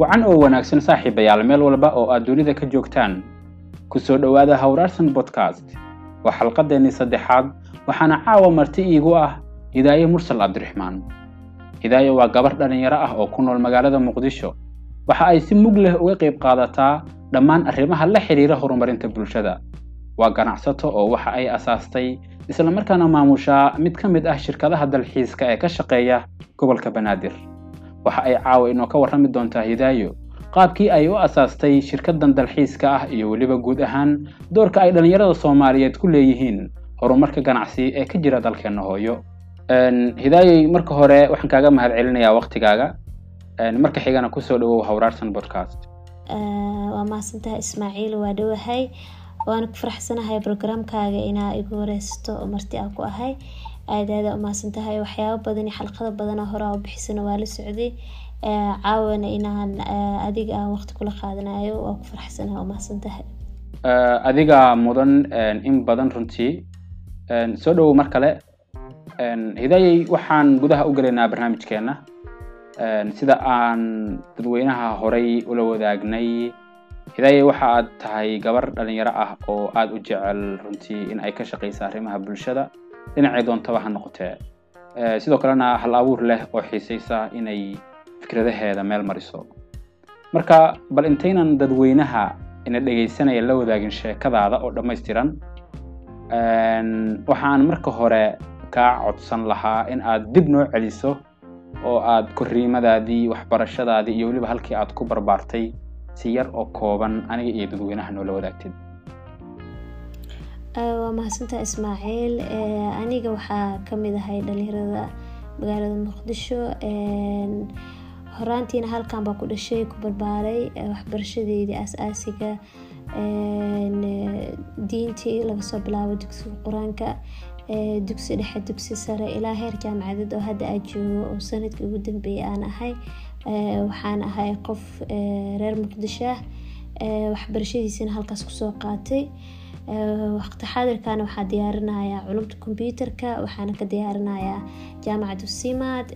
wacan oo wanaagsan saaxiibayaal meel walba oo aad dunida ka joogtaan ku soo dhowaada hawraarsan bodcast waa xalqadeennii saddexaad waxaana caawa marti iigu ah hidaaye mursal cabdiraxmaan hidaaye waa gabar dhallinyaro ah oo ku nool magaalada muqdisho. Waxa ay si mug leh uga qayb qaadataa dhammaan arrimaha la xidhiira horumarinta bulshada. Waa ganacsato oo waxa ay asaastay islamarkaana maamushaa mid ka mid ah shirkadaha dalxiiska ee ka shaqeeya gobolka banaadir waxa ay caawa inoo ka warrami doontaa hidaayo. Qaabkii ay u asaastay shirkadan dalxiiska ah iyo weliba guud ahaan doorka ay dhallinyarada soomaaliyeed ku leeyihiin horumarka ganacsi ee ka jira dalkeenna hooyo hidaayey marka hore waxaan kaaga mahad celinayaa waktigaaga marka xigana ku soo dhawow hawraarsan podcast. Waa mahadsantahay ismaaciil waa dhowahay waana ku faraxsanahay brograamkaaga inaa igu wareysto marti aan ku ahay aada aada umahadsan tahay waxyaabo badan iyo xalqado badana horaa u bixisana waa la socday. Caawana inaan adiga aan waqti kula qaadanayo waa ku faraxsanahay umahadsan tahay. Adiga mudan in badan runtii soo dhowow mar kale. Hidaayey waxaan gudaha u gelaynaa barnaamijkeena. Sida aan dadweynaha horay ula wadaagnay. Hidaayey waxa aad tahay gabar dhalinyaro ah oo aada u jecel runtii in ay ka shaqaysa arrimaha bulshada dhinacay doontaba ha noqotee sidoo kalena hal abuur leh oo xiisaysa inay fikradaheeda meel mariso. Marka bal intaynan dadweynaha ina dhegaysanaya la wadaagin sheekadaada oo dhammaystiran waxaan marka hore kaa codsan lahaa in aad dib noo celiso oo aad korriimadaadii waxbarashadaadii iyo weliba halkii aad ku barbaartay si yar oo kooban aniga iyo dadweynaha noola wadaagtid waa mahadsantaha ismaaciil. Aniga waxaa ka mid ahay dhalinyarada magaalada muqdisho. Horaantiina halkan baa ku dhashay ku barbaaray waxbarashadeedii aas-aasiga diintii laga soo bilaabo dugsiga qur'aanka. Dugsi dhexe dugsi sare. Ilaa heer jaamacadeed oo hadda aa joogo oo sannadkii ugu dambeeyay aan ahay. Waxaan ahay qof reer muqdisho ah. Waxbarashadiisina halkaas ku soo qaatay waqti xaadirkana waxaa diyaarinayaa culumta combyuterka waxaana ka diyaarinayaa jaamacadu simaad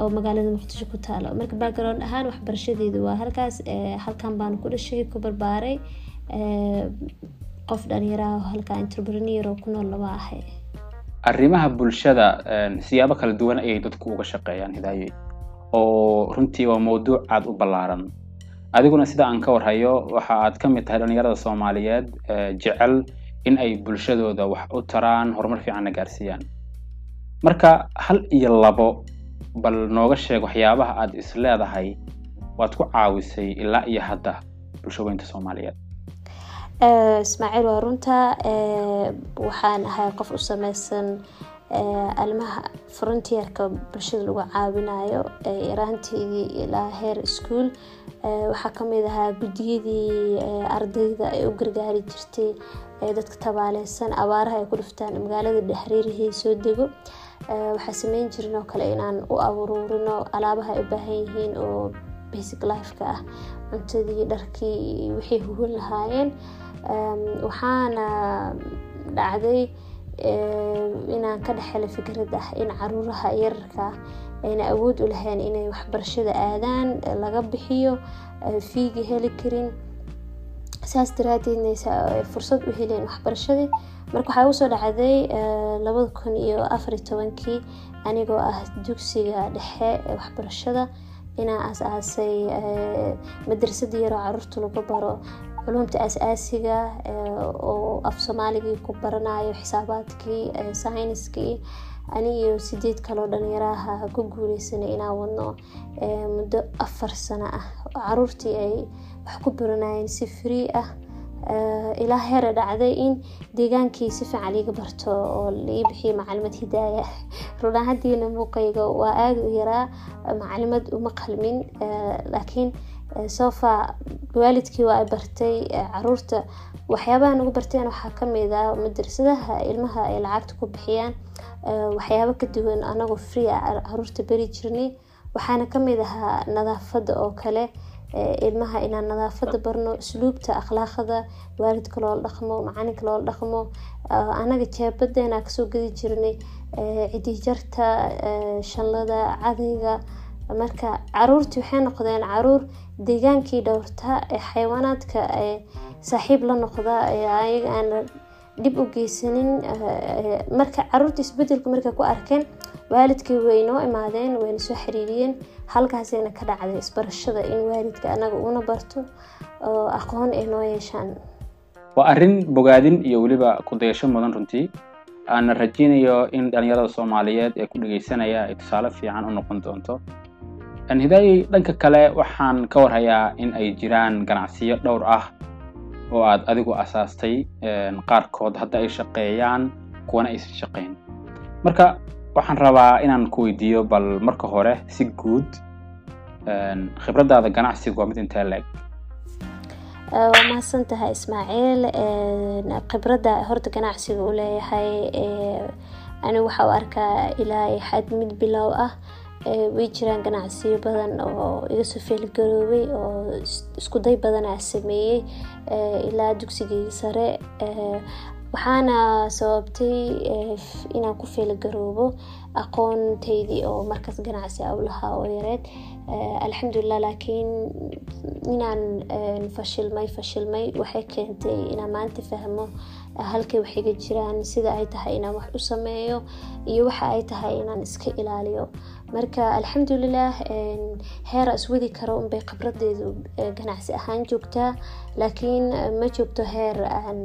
oo magaalada muqdisho ku taalo. Marka background ahaan waxbarashadeedu waa halkaas halkan baan ku dhashay ku barbaaray qof dhalinyaraha halkaa entrepreneur oo ku nool laba ahay arrimaha bulshada siyaabo kala duwan ayay dadku uga shaqeeyaan hidaaye. Oo runtii waa mawduuc aada u ballaaran adiguna sida aan ka warhayo waxa aad ka mid tahay dhalinyarada soomaaliyeed jecel in ay bulshadooda wax u taraan horumar fiicanna gaarsiiyaan. Marka hal iyo labo bal nooga sheeg waxyaabaha aad is leedahay waad ku caawisay ilaa iyo hadda bulshaweynta soomaaliyeed. Ismaaciil waa runta waxaan ahay qof u sameysan alimaha frontierka bulshada lagu caawinayo iraanteedii ilaa heer ischool waxaa ka mid ahaa guddiyadii ardayda ay u gargaari jirtay dadka tabaaleysan abaaraha ay ku dhuftaan magaalada dhexreerihii soo dego. Waxaa sameyn jirin oo kale inaan u aruurino alaabaha ay u baahan yihiin oo basic lifeka ah cuntadii dharkii wixii hugun lahaayeen. Waxaana dhacday inaan ka dhexhelay fikrad ah in caruuraha yararka ayna awood u lahayn inay waxbarashada aadaan laga bixiyo fiigi heli karin. Saas daraadeedna fursad u heleen waxbarashadii. Marka waxaa ugu soo dhacday labada kun iyo afariy tobankii anigoo ah dugsiga dhexe waxbarashada inaan aas-aasay madrasada yaroo carruurta lagu baro culumta aas-aasiga oo af soomaaligii ku baranayo xisaabaadkii sayniskii ani iyo sideed kaloo dhalinyaraha ku guuleysanay inaan wadno muddo afar sano ah. Caruurtii ay wax ku baranayeen si free ah ilaa heera dhacday in deegaankii si fiican liiga barto oo laii bixiyay macalimad hidaaya. Runahadiina muuqayga waa aada u yaraa macalimad uma qalmin laakiin sofa waalidkii waa ay bartay carruurta. Waxyaabaha nagu barteen waxaa ka mid ah madrasadaha ilmaha ay lacagta ku bixiyaan waxyaabo ka duwan anagoo free a carruurta beri jirnay. Waxaana ka mid ahaa nadaafada oo kale ilmaha inaan nadaafada barno usluubta akhlaaqada waalidka loola dhaqmo macalinka loola dhaqmo. Anaga jeebadeena ka soo gadi jirnay cidijarta shanlada cadayga marka caruurtii waxay noqdeen carruur deegaankii dhowrta ee xayawaanaadka saaxiib la noqda ayaga aan dhib u geysanin marka carruurta isbedelku markay ku arkeen waalidkii way noo imaadeen wayna soo xiriiriyeen. Halkaasayna ka dhacday isbarashada in waalidka anaga una barto oo aqoon ay noo yeeshaan. Waa arrin bogaadin iyo weliba ku-dayasho mudan runtii aana rajeynayo in dhalinyarada soomaaliyeed ee ku dhegeysanaya ay tusaale fiican u noqon doonto hidaayey dhanka kale waxaan ka warhayaa in ay jiraan ganacsiyo dhowr ah oo aad adigu asaastay qaarkood hadda ay shaqeeyaan kuwana aysan shaqayn marka waxaan rabaa inaan ku weydiiyo bal marka hore si guud khibraddaada ganacsigu waa mid intee leeg? Waa mahadsan tahay ismaaciil khibradda horta ganacsiga u leeyahay anigu waxaa u arkaa ilaa xad mid bilow ah way jiraan ganacsiyo badan oo iga soo feelgaroobay oo iskuday badanaa sameeyey ilaa dugsigii sare. Waxaana sababtay inaan ku feelgaroobo aqoontaydii oo markaas ganacsi a u lahaa oo yareed. Alxamdulilah laakiin inaan fashilmay fashilmay waxay keentay inaan maanta fahmo halkay wax iga jiraan sida ay tahay inaan wax u sameeyo iyo waxa ay tahay inaan iska ilaaliyo marka alxamdulilah heera iswadi karo unbay khibradeedu ganacsi ahaan joogtaa laakiin ma joogto heer aan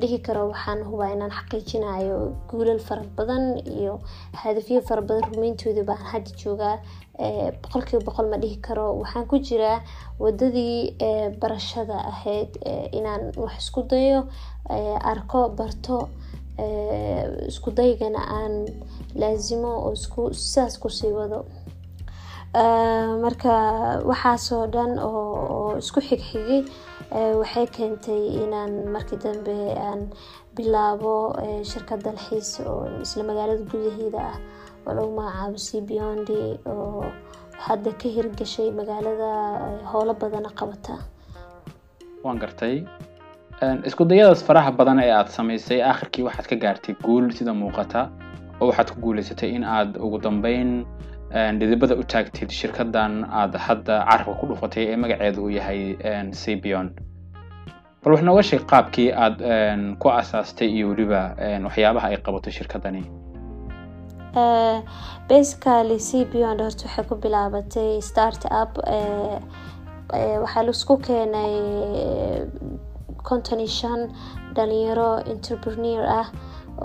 dhihi karo waxaan hubaa inaan xaqiijinayo guulal fara badan iyo hadafyo fara badan rumeyntooda baan hadda joogaa boqolkiiba boqol ma dhihi karo. Waxaan ku jiraa wadadii barashada ahayd inaan wax isku dayo arko barto isku daygana aan laasimo oo sidaas ku sii wado. Marka waxaasoo dhan oo isku xigxigay waxay keentay inaan markii dambe aan bilaabo shirkad dalxiis oo isla magaalada gudaheeda ah oo lagu magacaabo c biondi oo hadda ka hirgashay magaalada howlo badana qabata. Waan gartay isku dayadaas faraha badan ee aad samaysay akhirkii waxaad ka gaartay guul sida muuqata oo waxaad ku guulaysatay in aad ugu dambeyn dhidibada u taagtid shirkadan aad hadda carabka ku dhufatay ee magaceedu uu yahay cbion bal wax nooga sheeg qaabkii aad ku asaastay iyo weliba waxyaabaha ay qabato shirkadani. Basically c beyond horta waxay ku bilaabatay start up waxaa la isku keenay konton iyo shan dhalinyaro entrepreneur ah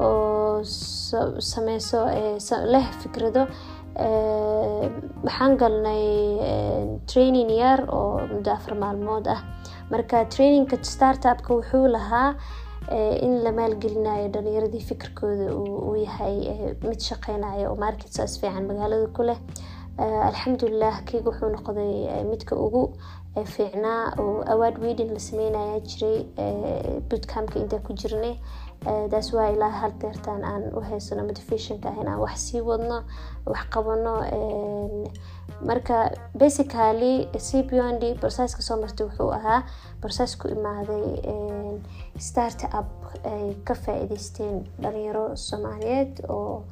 oo sameyso leh fikrado waxaan galnay training yar oo muddo afar maalmood ah. Marka trainingka startupka wuxuu lahaa in la maalgelinayo dhalinyaradii fikirkooda uu yahay mid shaqeynayo oo market saas fiican magaalada ku leh. Alxamdulilah keyga wuxuu noqday midka ugu fiicnaa oo awaad weeding la sameynaya jiray bootcampka intaa ku jirnay. Taas waa ilaa hal deertaan aan u haysano motivationka ah inaan wax sii wadno wax qabano marka basically c beyond processka soo martay wuxuu ahaa process ku imaaday start up ay ka faa-iideysteen dhalinyaro soomaaliyeed oo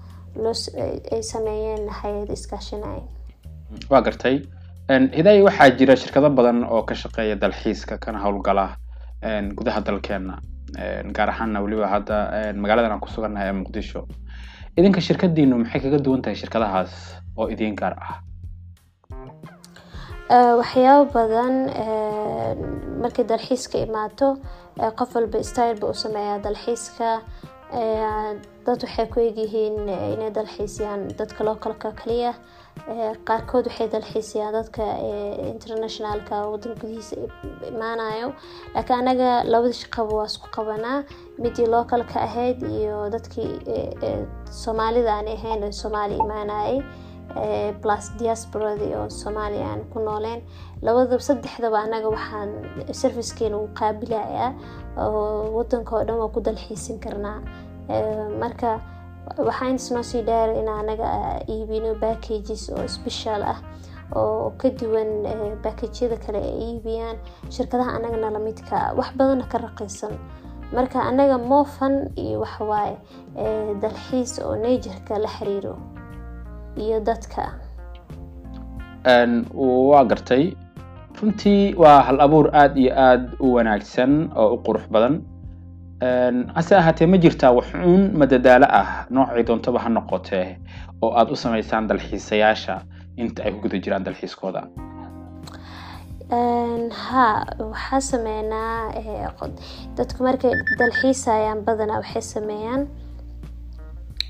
ay sameeyeen hay'ad iskaashanay waa gartay hidaaya waxaa jira shirkado badan oo ka shaqeeya dalxiiska kana howlgala gudaha dalkeena. Gaar ahaana weliba hadda magaaladan aan ku sugannahay ee muqdisho. Idinka shirkadiinu maxay kaga duwan tahay shirkadahaas oo idiin gaar ah? Waxyaabo badan markay dalxiiska imaato qof walba style ba u sameeyaa dalxiiska dad waxay ku egyihiin inay dalxiisiyaan dadka localka kaliya. Qaarkood waxay dalxiisiyaan dadka internationalka wadan gudihiisa imaanayo laakiin anaga labada shaqaba waa isku qabanaa. Midii localka ahayd iyo dadkii soomaalida aan ahayn oo soomaali imaanayay plus diasporadii oo soomaaliya aan ku nooleen labadaba saddexdaba anaga waxaan servicekeena u qaabilayaa oo wadanka oo dhan waa ku dalxiisin karnaa. Marka waxaan isnoo sii dheer in anaga iibino packages oo special ah oo ka duwan backajyada kale ay iibiyaan. Shirkadaha anagana lamidka wax badana ka raqiisan marka anaga moofan iyo waxawaaye dalxiis oo najerka la xiriiro iyo dadka. Waa gartay runtii waa hal abuur aada iyo aada u wanaagsan oo u qurux badan. Hase ahaatee ma jirtaa waxuun madadaalo ah noocay doontaba ha noqotee oo aada u samaysaan dalxiisayaasha inta ay ku guda jiraan dalxiiskooda. Ha waxaa sameynaa dadku markay dalxiisayaan badanaa waxay sameeyaan.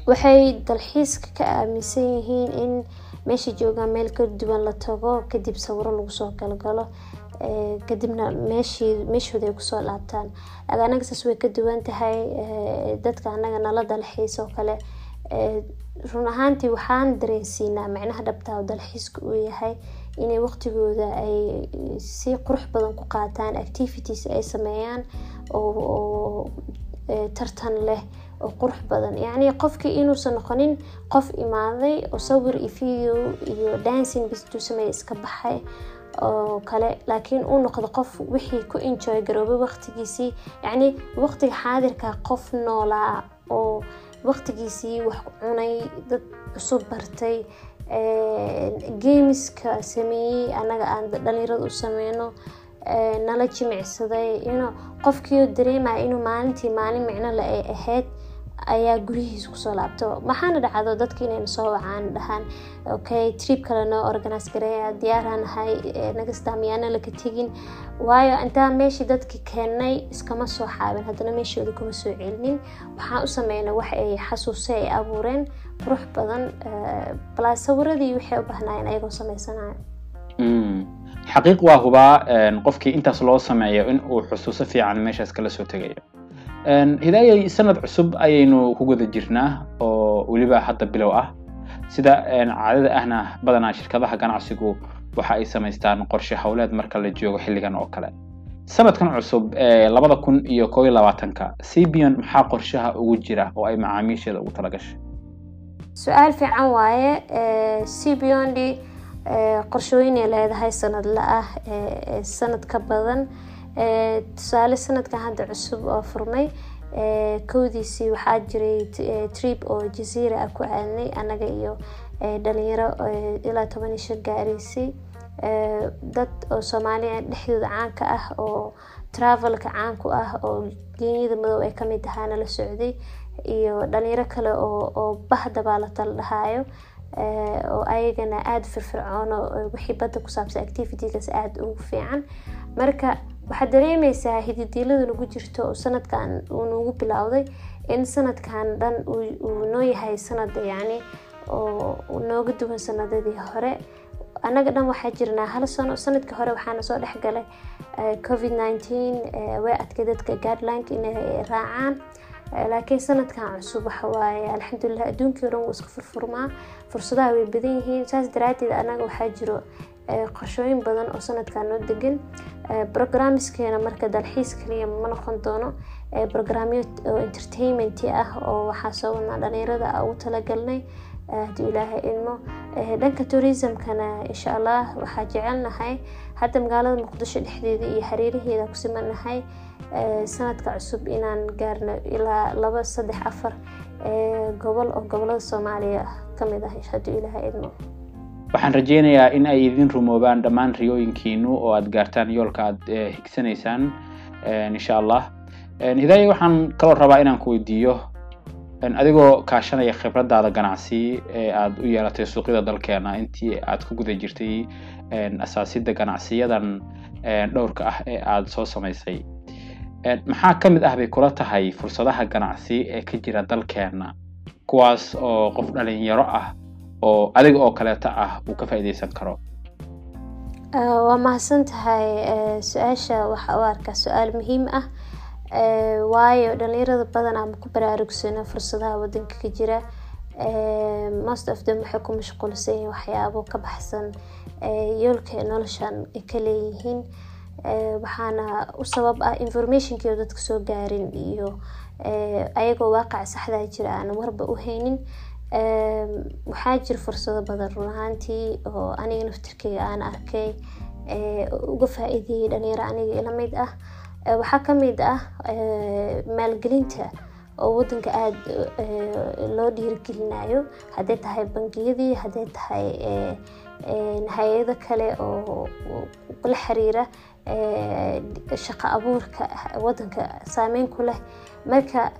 Waxay dalxiiska ka aaminsan yihiin in meesha joogaan meel ka duwan la tago kadib sawiro lagu soo galgalo kadibna meeshii meeshooda ay ku soo laabtaan. Aga anaga saas way ka duwan tahay dadka anaga nala dalxiis oo kale. Run ahaantii waxaan dareensiinaa macnaha dhabtaa oo dalxiiska uu yahay inay waqtigooda ay si qurux badan ku qaataan activities ay sameeyaan oo tartan leh oo qurux badan. Yacni qofkii inuusan noqonin qof imaaday oo sawir iyo video iyo dancing bistuu sameeya iska baxay oo kale laakiin uu noqdo qof wixii ku enjoy garoobay waqtigiisii. Yacni waqtiga xaadirka qof noolaa oo waqtigiisii wax cunay dad cusub bartay gameska sameeyey anaga aan dhalinyarada u sameyno nala jimicsaday. Inu qofkiio dareemaya inuu maalintii maalin micno le ay ahayd ayaa gurihiisa ku soo laabto. Maxaana dhacdo dadka inayna soo wacaan dhahaan okay trip kale noo organise gareeya diyaaraan ahay nagastaa miyaana laka tegin. Waayo intaa meeshii dadki keenay iskama soo xaabin haddana meeshooda kuma soo celinin. Waxaan u sameynay wax ay xasuuse ay abuureen qurux badan balaa sawiradii waxay u bahnaayeen ayagoo sameysanayo. Xaqiiq waa hubaa qofkii intaas loo sameeyo in uu xusuuso fiican meeshaas kala soo tegayo hidaayay sanad cusub ayaynu ku guda jirnaa oo weliba hadda bilow ah. Sida caadada ahna badanaa shirkadaha ganacsigu waxa ay samaystaan qorshe howleed marka la joogo xilligan oo kale. Sanadkan cusub ee labada kun iyo koob iyo labaatanka cbion maxaa qorshaha ugu jira oo ay macaamiisheeda ugu talagashay su'aal fiican waaye cbond qorshooyinay leedahay sanadla ah sanad ka badan tusaale sanadkan hadda cusub oo furmay kowdiisii waxaa jiray trip oo jaziira ah ku aadnay anaga iyo dhalinyaro ilaa toban iyo shan gaaraysay dad oo soomaaliya dhexdooda caanka ah oo travelka caanku ah oo genyada madow ay ka mid ahaana la socday iyo dhalinyaro kale oo bahda baa la tala dhahaayo oo ayagana aada firfircoono wixii badda ku saabsan activitygaas aada ugu fiican. Marka waxaad dareemeysaa hididiilada nagu jirto sanadkan uu nagu bilowday in sanadkan dhan uu noo yahay sanad yacni oo nooga duwan sanadadii hore. Annaga dhan waxaa jirnaa hal sano sannadkii hore waxaana soo dhexgalay covid nineteen way adkay dadka guidelineka inay raacaan. Laakiin sanadkan cusub waxa waaye alxamdulilah adduunkii o wuu iska furfurmaa fursadaha way badan yihiin. Saas daraadeed annaga waxaa jiro qorshooyin badan oo sanadkan noo degan brogramskeena marka dalxiis kaliya ma noqon doono brogramyo oo entertainment ah oo waxaa soo wadnaa dhalinyarada ugu talagalnay haddii ilaahay idmo dhanka tourismkana insha allah waxaa jecelnahay hadda magaalada muqdisho dhexdeeda iyo hareeraheeda ku simanahay sanadka cusub inaan gaarno ilaa laba saddex afar gobol oo gobollada soomaaliya ka mid ah haddii ilaahay idmo waxaan rajeynayaa in ay idin rumoobaan dhammaan riyooyinkiinu oo aad gaartaan yoolka aad higsanaysaan insha allah hidaaya waxaan kaloo rabaa inaan ku weydiiyo adigoo kaashanaya khibradaada ganacsi ee aad u yeelatay suuqyada dalkeena. Intii aad ku guda jirtay asaasida ganacsiyadan dhowrka ah ee aada soo samaysay. Maxaa ka mid ah bay kula tahay fursadaha ganacsi ee ka jira dalkeena kuwaas oo qof dhalinyaro ah oo adiga oo kaleeta ah uu ka faa'iideysan karo. Waa mahadsan tahay su'aasha waxa u arkaa su'aal muhiim ah waayo dhalinyarada badanaa ma ku baraarugsano fursadaha wadanka ka jira. Most of them waxay ku mashquulsan yihiin waxyaabo ka baxsan yoolka noloshan ay ka leeyihiin. Waxaana u sabab ah informationkii dadka soo gaarin iyo ayagoo waaqaca saxdaa jira aan warba u haynin waxaa jira fursado badan run ahaantii oo aniga naftirkeyga aan arkay uga faa-iideeyay dhalinyaro aniga ila mid ah. Waxaa ka mid ah maalgelinta oo wadanka aada loo dhiirigelinayo hadday tahay bangiyadii hadday tahay hay'ado kale oo la xiriira shaqo abuurka wadanka saameyn ku leh. Marka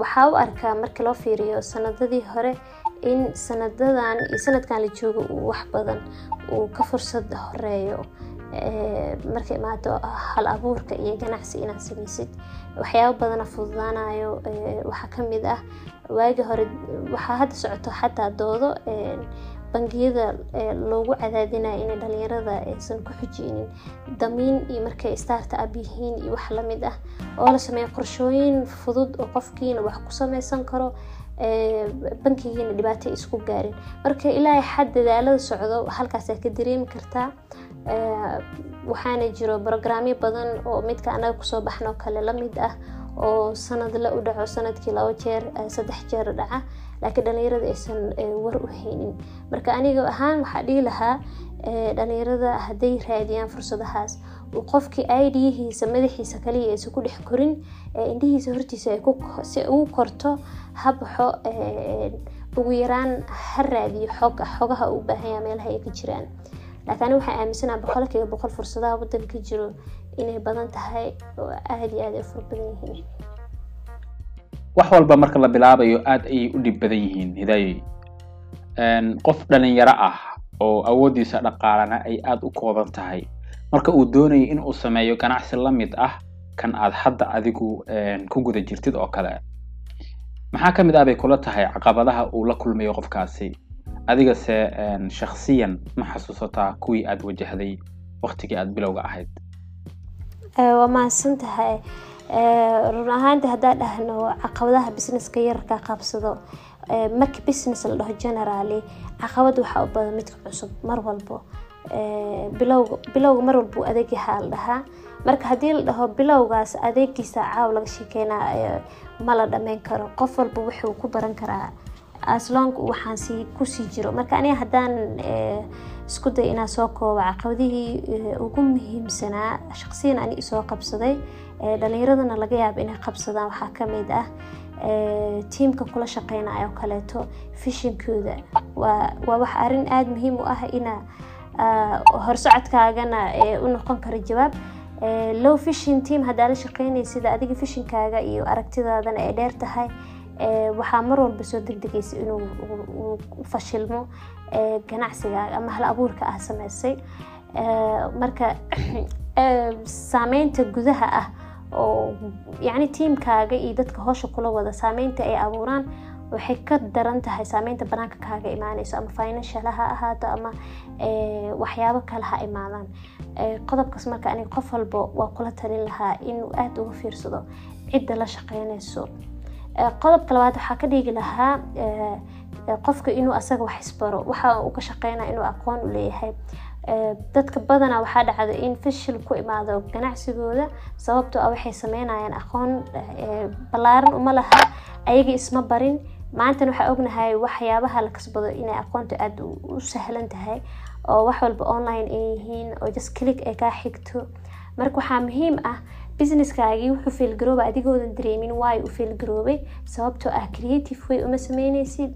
waxaa u arkaa marka loo fiiriyo sanadadii hore in sanadadan iyo sanadkan la joogo uu wax badan uu ka fursad horeeyo. Markay imaato hal abuurka iyo ganacsi inaad samaysid waxyaabo badana fududaanayo waxaa ka mid ah waagi hore waxaa hadda socoto xataa doodo bangiyada loogu cadaadinayo inay dhalinyarada aysan ku xujeynin damiin iyo markay starta up yihiin iyo wax la mid ah. Oo la sameeyo qorshooyin fudud oo qofkiina wax ku sameysan karo bankigiina dhibaato isku gaarin. Marka ilaa xad dadaalada socdo halkaasaa ka dareemi kartaa waxaana jiro brograamyo badan oo midka anaga ku soo baxnoo kale la mid ah oo sanad la u dhaco sannadkii labo jeer saddex jeer dhaca laakiin dhalinyarada aysan war u haynin. Marka aniga ahaan waxaa dhihi lahaa dhalinyarada hadday raadiyaan fursadahaas. Qofkii aidiyihiisa madaxiisa kaliya aysan ku dhex korin indhihiisa hortiisa si ugu korto ha baxo ugu yaraan ha raadiyo xogaha u baahanya meelaha ay ka jiraan. Laakiin aniga waxaa aaminsanaha boqolkiiba boqol fursadaha wadanka ka jiro inay badan tahay oo aada iyo aada ay fur badan yihiin wax walba marka la bilaabayo aada ayay u dhib badan yihiin hidaayoy qof dhalinyaro ah oo awooddiisa dhaqaalana ay aada u kooban tahay marka uu doonayo in uu sameeyo ganacsi la mid ah kan aad hadda adigu ku guda jirtid oo kale. Maxaa ka mid ah bay kula tahay caqabadaha uu la kulmayo qofkaasi? Adigase shaksiyan ma xasuusataa kuwii aada wajahday waktigii aada bilowga ahayd? Waa mahadsan tahay run ahaanti haddaa dhahno caqabadaha businesska yararka qabsado marka business la dhaho generaly caqabad waxaa u badan midka cusub mar walbo. Bilowga bilowga mar walba adeegyahaa la dhahaa. Marka haddii la dhaho bilowgaas adeegiisa caaw laga sheekeynaa ma la dhameyn karo. Qof walba wuxuu ku baran karaa aslong waxaan sii ku sii jiro. Marka aniga haddaan isku day inaan soo koobo caqabadihii ugu muhiimsanaa shaqsiyan ani isoo qabsaday dhalinyaradana laga yaabo inay qabsadaan waxaa ka mid ah tiimka kula shaqeynayo kaleeto fishinkooda waa wax arrin aada muhiim u ah ina horsocodkaagana u noqon karo jawaab. Low fishin team haddaa la shaqeynaya sida adiga fishinkaaga iyo aragtidaadana ay dheer tahay waxaa mar walba soo degdegaysa inuu fashilmo ganacsigaaga ama hal abuurka ah sameysay marka saameynta gudaha ah oo yacni tiimkaaga iyo dadka howsha kula wada saameynta ay abuuraan waxay ka daran tahay saameynta banaanka kaaga imaaneyso ama financial ha ahaato ama waxyaabo kale ha imaadaan. Qodobkaas marka aniga qof walba waa kula talin lahaa inuu aada uga fiirsado cidda la shaqeyneyso. Qodobka labaad waxaa ka dhigi lahaa qofka inuu asaga wax isbaro waxa uu ka shaqeynaya inuu aqoon u leeyahay dadka badanaa waxaa dhacda in fashil ku imaado ganacsigooda sababtoo ah waxay sameynayaan aqoon ballaaran uma laha ayaga isma barin. Maantana waxaa ognahay waxyaabaha la kasbado inay aqoonta aada u sahlan tahay oo wax walba online ay yihiin oo just click ay kaa xigto. Marka waxaa muhiim ah businesskaagii wuxuu feelgarooba adigoodan dareemin waay u feelgaroobay sababtoo ah creative way uma sameyneysid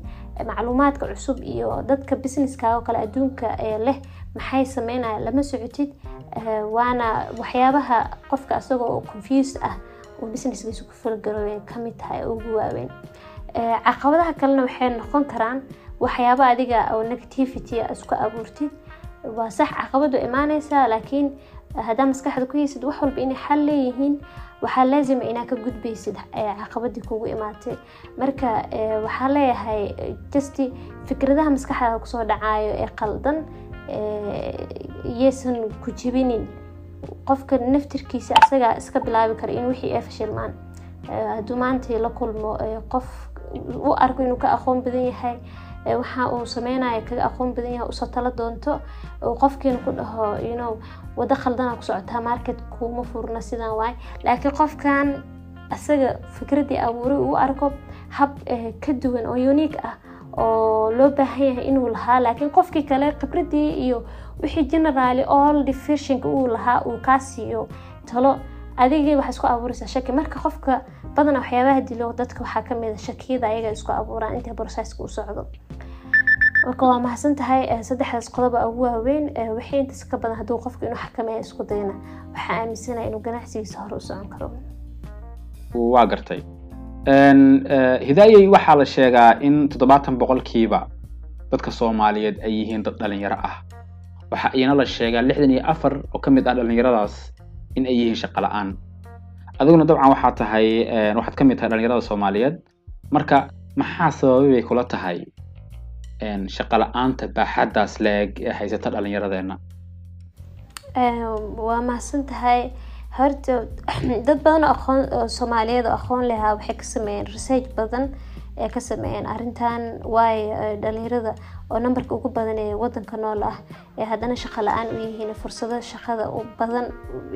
macluumaadka cusub iyo dadka businesskaaga oo kale adduunka ee leh maxay sameynaya? Lama socotid waana waxyaabaha qofka asagoo oo confused ah uu businesskiisa ku feelgaroobay ka mid tahay ugu waaweyn. Caqabadaha kalena waxay noqon karaan waxyaabo adiga oo negativity isku abuurtid. Waa sax caqabadu imaaneysaa laakiin haddaa maskaxda ku haysid wax walba inay xal leeyihiin waxaa laazima inaa ka gudbaysid caqabadii kugu imaatay. Marka waxaa leeyahay just fikradaha maskaxdaada ku soo dhacaayo ee qaldan iyaysan ku jibinin qofka naftirkiisa asagaa iska bilaabi kara in wixii ay fashilmaan. Hadduu maanta la kulmo qof u arko inuu ka aqoon badan yahay waxa uu sameynaya kaga aqoon badan yahay u soo tala doonto qofkiina ku dhaho ino wado khaldana ku socotaa market kuma furna sidan waay. Laakiin qofkan asaga fikradii abuuray uu arko hab ka duwan oo unique ah oo loo baahan yahay inuu lahaa laakiin qofkii kale khibradii iyo wixii generaly all divisionka uu lahaa uu kaa siiyo talo adigii waxaa isku abuuraysaa shaki. Marka qofka badanaa waxyaabaha dilo dadka waxaa ka mid a shakiyada ayaga isku abuuraan inta processka u socdo. Marka waa mahadsan tahay saddexdaas qodoba ugu waaweyn wixii intaas ka badan hadduu qofku inuu xakameeya isku dayna. Waxaa aaminsanaya inuu ganacsigiisa hore u socon karo. Waa gartay hidaayey waxaa la sheegaa in toddobaatan boqolkiiba dadka soomaaliyeed ay yihiin dad dhalinyaro ah. Waxa iyana la sheegaa lixdan iyo afar oo ka mid ah dhalinyaradaas in ay yihiin shaqo la'aan. Adiguna dabcan waxaa tahay waxaad ka mid tahay dhalinyarada soomaaliyeed. Marka maxaa sababay bay kula tahay shaqo la'aanta baaxaddaas leeg ee haysata dhalinyaradeenna waa mahadsan tahay horta dad badan oo aqoon oo soomaaliyeed oo aqoon lehaa waxay ka sameeyeen research badan ee ka sameeyeen arrintan waayo dhalinyarada oo nambarka ugu badan ee wadanka nool ah ee haddana shaqo la'aan u yihiin fursado shaqada u badan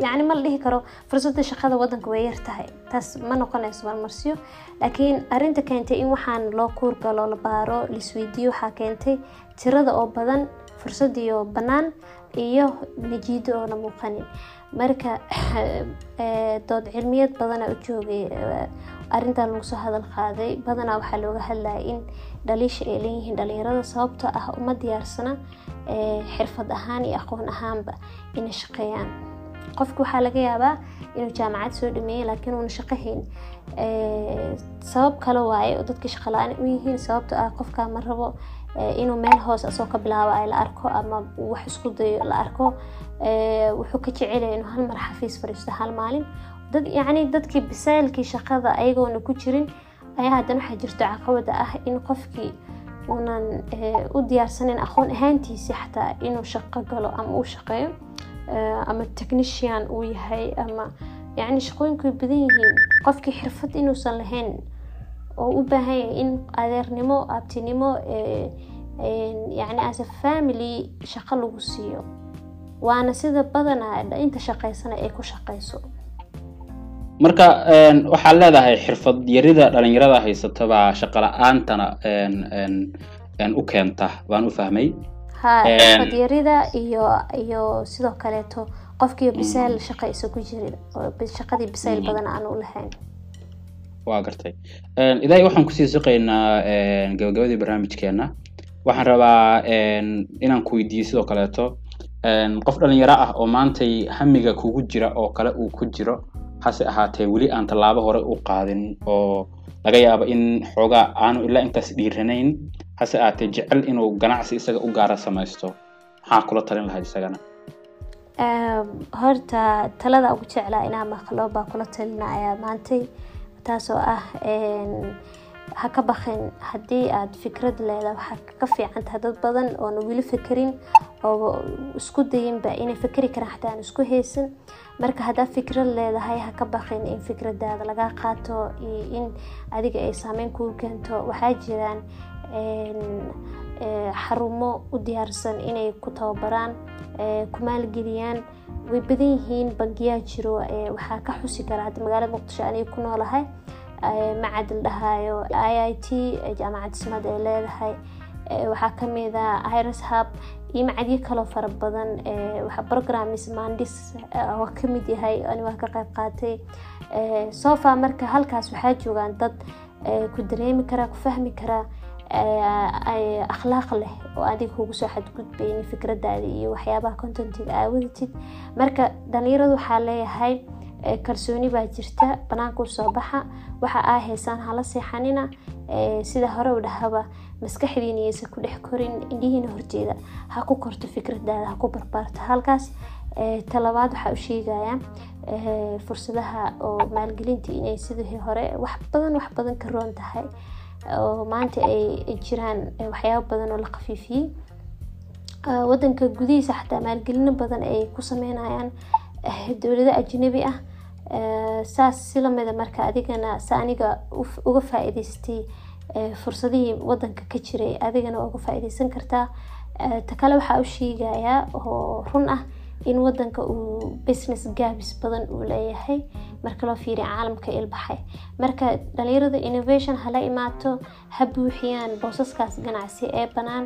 yacni ma la dhihi karo fursadda shaqada wadanka way yar tahay. Taas ma noqonayso marmarsiyo laakiin arrinta keentay in waxaan loo kuurgalo la baaro laisweydiiyo waxaa keentay tirada oo badan fursadiyo bannaan iyo najiido oona muuqanin marka dood cilmiyeed badana u joogay arrintan lagu soo hadal qaaday badanaa waxaa looga hadlaya in dhaliisha ay leeyihiin dhalinyarada sababtoo ah uma diyaarsana xirfad ahaan iyo aqoon ahaanba inay shaqeeyaan. Qofka waxaa laga yaabaa inuu jaamacad soo dhameeyey laakiin uuna shaqo hayn sabab kale waaye oo dadka shaqo la'aan u yihiin sababtoo ah qofka ma rabo inuu meel hoos asoo ka bilaabo ay la arko ama wax isku dayo la arko wuxuu ka jecelaya inuu hal mar xafiis fadhiisto hal maalin. Dad yacni dadkii bisaylkii shaqada ayagoona ku jirin ayaa haddana waxaa jirto caqabada ah in qofkii uunan u diyaarsanin aqoon ahaantiisi xataa inuu shaqo galo ama uu shaqeeyo ama technician uu yahay ama yacni shaqooyinku way badan yihiin. Qofkii xirfad inuusan lahayn oo u baahan yahay in adeernimo abtinimo yacni as a family shaqo lagu siiyo. Waana sida badanaa inta shaqaysana ay ku shaqayso marka waxaad leedahay xirfad yarida dhalinyarada haysata baa shaqo la'aantana u keenta baan u fahmay. Xirfad yarida iyo iyo sidoo kaleeto qofkiiyo bisayl shaqa isa ku jirin oo shaqadii bisayl badan aan u lahayn. Waa gartay. Ilaahay waxaan ku sii siqaynaa gabagabadii barnaamijkeena waxaan rabaa inaan ku weydiiyo sidoo kaleeto. Qof dhalinyaro ah oo maantay hamiga kugu jira oo kale uu ku jiro hase ahaatee weli aan tallaabo hore u qaadin oo laga yaabo in xoogaa aanu ilaa intaas dhiiranayn hase ahaatee jecel inuu ganacsi isaga u gaara samaysto. Maxaa kula talin lahayd isagana. Horta talada ugu jeclaa inaa maqlo baa kula talinaya maantay taasoo ah ha ka baqin haddii aad fikrad leedahay waxaa ka fiican tahay dad badan oona weli fekerin oo isku dayinba inay fekeri karaan xataa aan isku haysan. Marka haddaad fikrad leedahay ha ka baqin in fikradaada laga qaato iyo in adiga ay saameyn kuu keento. Waxaa jiraan xarumo u diyaarsan inay ku tababaraan ku maalgeliyaan. Way badan yihiin bangiyaa jiro waxaa ka xusi kara. Hadda magaalada muqdisho aniga ku noolahay macad la dhahayo i i t jaamacad ismaad ay leedahay waxaa ka mid a iris hub iyo macadyo kaloo fara badan programs mandis waa ka mid yahay ani waa ka qayb qaatay sofa marka halkaas waxaa joogaan dad ku dareemi karaa ku fahmi karaa akhlaaq leh oo adiga kugu soo xadgudbayni fikradaada iyo waxyaabaha contentiga aawadatid marka dhalinyaradu waxaa leeyahay kalsooni baa jirta banaanka u soo baxa. Waxa aa haysaan hala seexanina sida hore u dhahaba maskaxdiina iyaysa ku dhex korin indhihiina horteeda ha ku korto fikradaada ha ku barbaarto. Halkaas talabaad waxaa u sheegaya fursadaha oo maalgelinta inay sidii hore wax badan wax badan ka roon tahay oo maanta ay jiraan waxyaabo badan oo la khafiifiyey wadanka gudihiisa xataa maalgelino badan ay ku sameynayaan dowlado ajnabi ah saas si lamida marka adigana si aniga uga faa-iideystay fursadihii wadanka ka jiray adigana uga faa-iideysan kartaa. Ta kale waxaa u sheegayaa oo run ah in wadanka uu business gaabis badan uu leeyahay marka loo fiiriya caalamka ilbaxay marka dhalinyarada innovation hala imaato ha buuxiyaan boosaskaas ganacsi ee banaan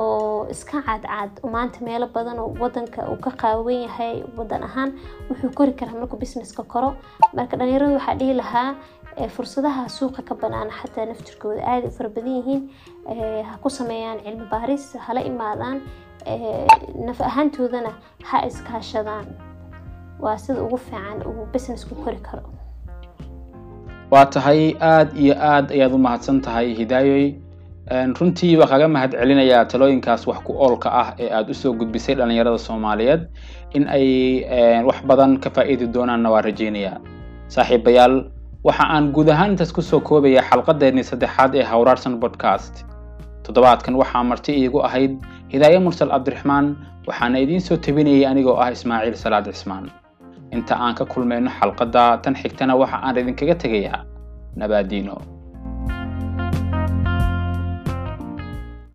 oo iska cadcad maanta meelo badan oo wadanka uu ka qaawan yahay wadan ahaan wuxuu kori karaa markuu businesska koro. Marka dhalinyarada waxaa dhihi lahaa fursadaha suuqa ka banaan xataa naftirkooda aada u fara badan yihiin ha ku sameeyaan cilmi baaris hala imaadaan naf ahaantoodana ha iskaashadaan. Waa sida ugu fiican uu business ku kori karo. Waa tahay aada iyo aad ayaad u mahadsan tahay hidaayoy. Runtii waa kaga mahad celinayaa talooyinkaas wax ku oolka ah ee aada u soo gudbisay dhalinyarada soomaaliyeed in ay wax badan ka faa'iidi doonaanna waa rajeynayaa saaxiibayaal waxa aan guud ahaan intaas ku soo koobaya xalqadeennii saddexaad ee hawraarsan podcast. Toddobaadkan waxaa marti iigu ahayd hidaaye mursal cabdiraxmaan waxaana idiin soo tabinayay anigoo ah ismaaciil salaad cismaan. Inta aan ka kulmayno xalqadda tan xigtana waxa aan idinkaga tegayaa nabaadiino